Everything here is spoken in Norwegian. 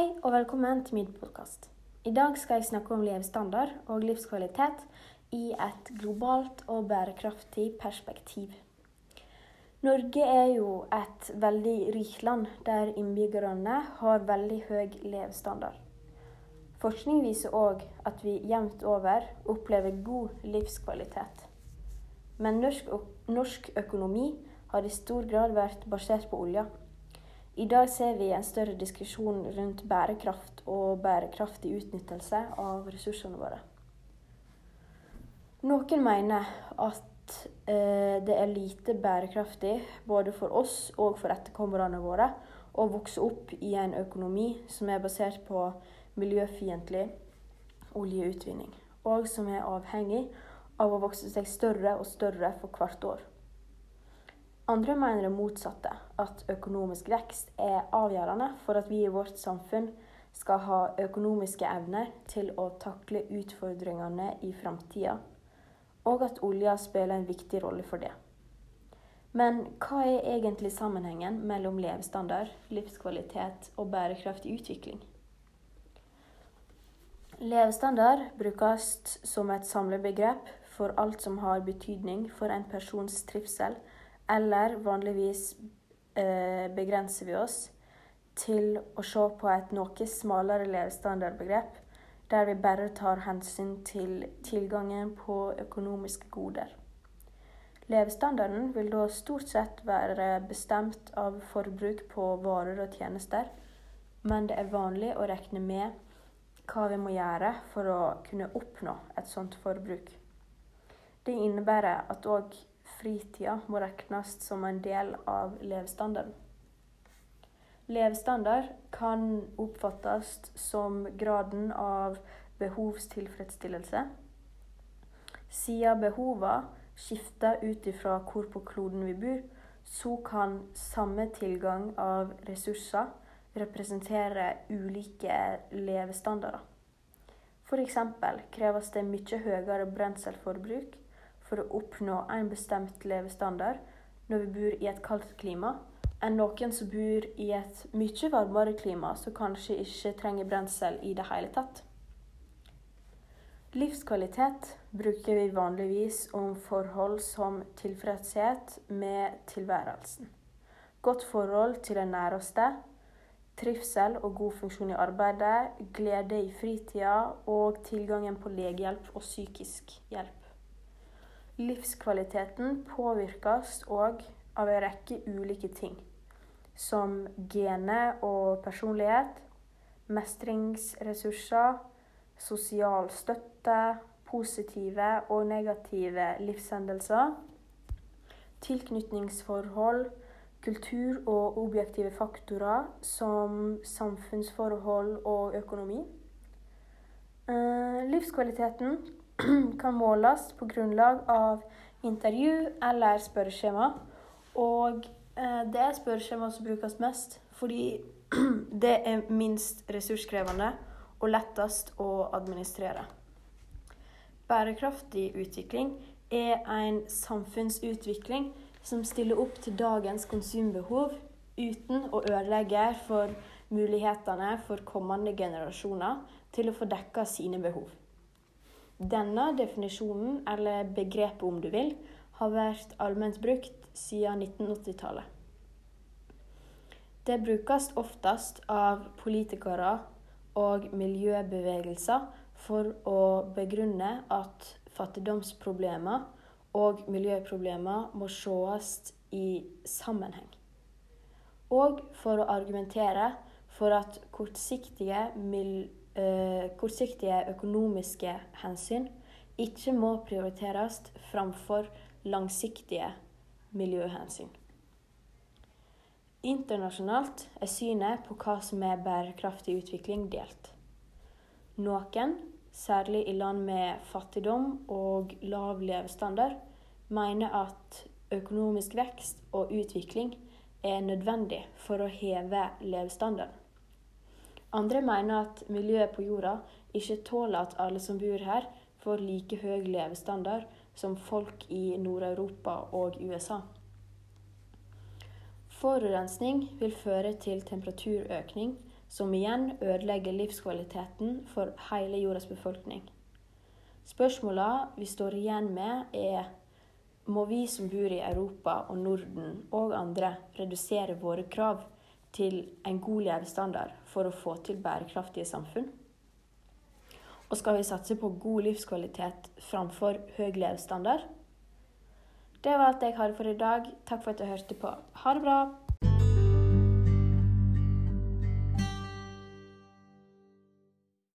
Hei og velkommen til min podkast. I dag skal jeg snakke om levestandard og livskvalitet i et globalt og bærekraftig perspektiv. Norge er jo et veldig rikt land der innbyggerne har veldig høy levestandard. Forskning viser òg at vi jevnt over opplever god livskvalitet. Men norsk, norsk økonomi har i stor grad vært basert på olja. I dag ser vi en større diskusjon rundt bærekraft og bærekraftig utnyttelse av ressursene våre. Noen mener at eh, det er lite bærekraftig både for oss og for etterkommerne våre å vokse opp i en økonomi som er basert på miljøfiendtlig oljeutvinning, og som er avhengig av å vokse seg større og større for hvert år. Andre mener det motsatte, at økonomisk vekst er avgjørende for at vi i vårt samfunn skal ha økonomiske evner til å takle utfordringene i framtida og at olja spiller en viktig rolle for det. Men hva er egentlig sammenhengen mellom levestandard, livskvalitet og bærekraftig utvikling? Levestandard brukes som et samlebegrep for alt som har betydning for en persons trivsel, eller vanligvis begrenser vi oss til å se på et noe smalere levestandardbegrep der vi bare tar hensyn til tilgangen på økonomiske goder. Levestandarden vil da stort sett være bestemt av forbruk på varer og tjenester, men det er vanlig å regne med hva vi må gjøre for å kunne oppnå et sånt forbruk. Det innebærer at òg fritida må regnes som en del av levestandarden. Levestandard kan oppfattes som graden av behovstilfredsstillelse. Siden behovene skifter ut ifra hvor på kloden vi bor, så kan samme tilgang av ressurser representere ulike levestandarder. F.eks. kreves det mye høyere brenselforbruk for å oppnå en bestemt levestandard når vi bor i et kaldt klima, enn noen som bor i et mye varmere klima, som kanskje ikke trenger brensel i det hele tatt. Livskvalitet bruker vi vanligvis om forhold som tilfredshet med tilværelsen, godt forhold til den næreste, trivsel og god funksjon i arbeidet, glede i fritida og tilgangen på legehjelp og psykisk hjelp. Livskvaliteten påvirkes òg av en rekke ulike ting som gener og personlighet, mestringsressurser, sosial støtte, positive og negative livshendelser, tilknytningsforhold, kultur og objektive faktorer som samfunnsforhold og økonomi. Eh, livskvaliteten kan måles på grunnlag av intervju eller spørreskjema, og Eh, det er spørreskjema som brukes mest, fordi det er minst ressurskrevende og lettest å administrere. Bærekraftig utvikling er en samfunnsutvikling som stiller opp til dagens konsumbehov uten å ødelegge for mulighetene for kommende generasjoner til å få dekka sine behov. Denne definisjonen, eller begrepet om du vil, har vært allment brukt siden 1980-tallet. Det brukes oftest av politikere og miljøbevegelser for å begrunne at fattigdomsproblemer og miljøproblemer må ses i sammenheng. Og for å argumentere for at kortsiktige, eh, kortsiktige økonomiske hensyn ikke må prioriteres framfor langsiktige miljøhensyn. Internasjonalt er synet på hva som er bærekraftig utvikling, delt. Noen, særlig i land med fattigdom og lav levestandard, mener at økonomisk vekst og utvikling er nødvendig for å heve levestandarden. Andre mener at miljøet på jorda ikke tåler at alle som bor her, får like høy levestandard som folk i Nord-Europa og USA. Forurensning vil føre til temperaturøkning, som igjen ødelegger livskvaliteten for hele jordas befolkning. Spørsmåla vi står igjen med, er må vi som bor i Europa og Norden og andre redusere våre krav til en god levestandard for å få til bærekraftige samfunn? Og skal vi satse på god livskvalitet framfor høy levestandard? Det var alt jeg hadde for i dag. Takk for at du hørte på. Ha det bra!